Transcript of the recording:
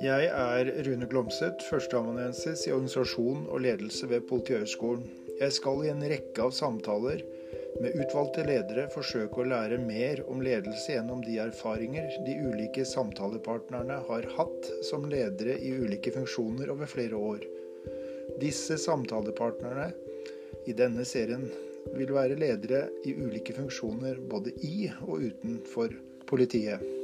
Jeg er Rune Glomseth, førsteamanuensis i organisasjon og ledelse ved Politihøgskolen. Jeg skal i en rekke av samtaler med utvalgte ledere forsøke å lære mer om ledelse gjennom de erfaringer de ulike samtalepartnerne har hatt som ledere i ulike funksjoner over flere år. Disse samtalepartnerne i denne serien vil være ledere i ulike funksjoner både i og utenfor politiet.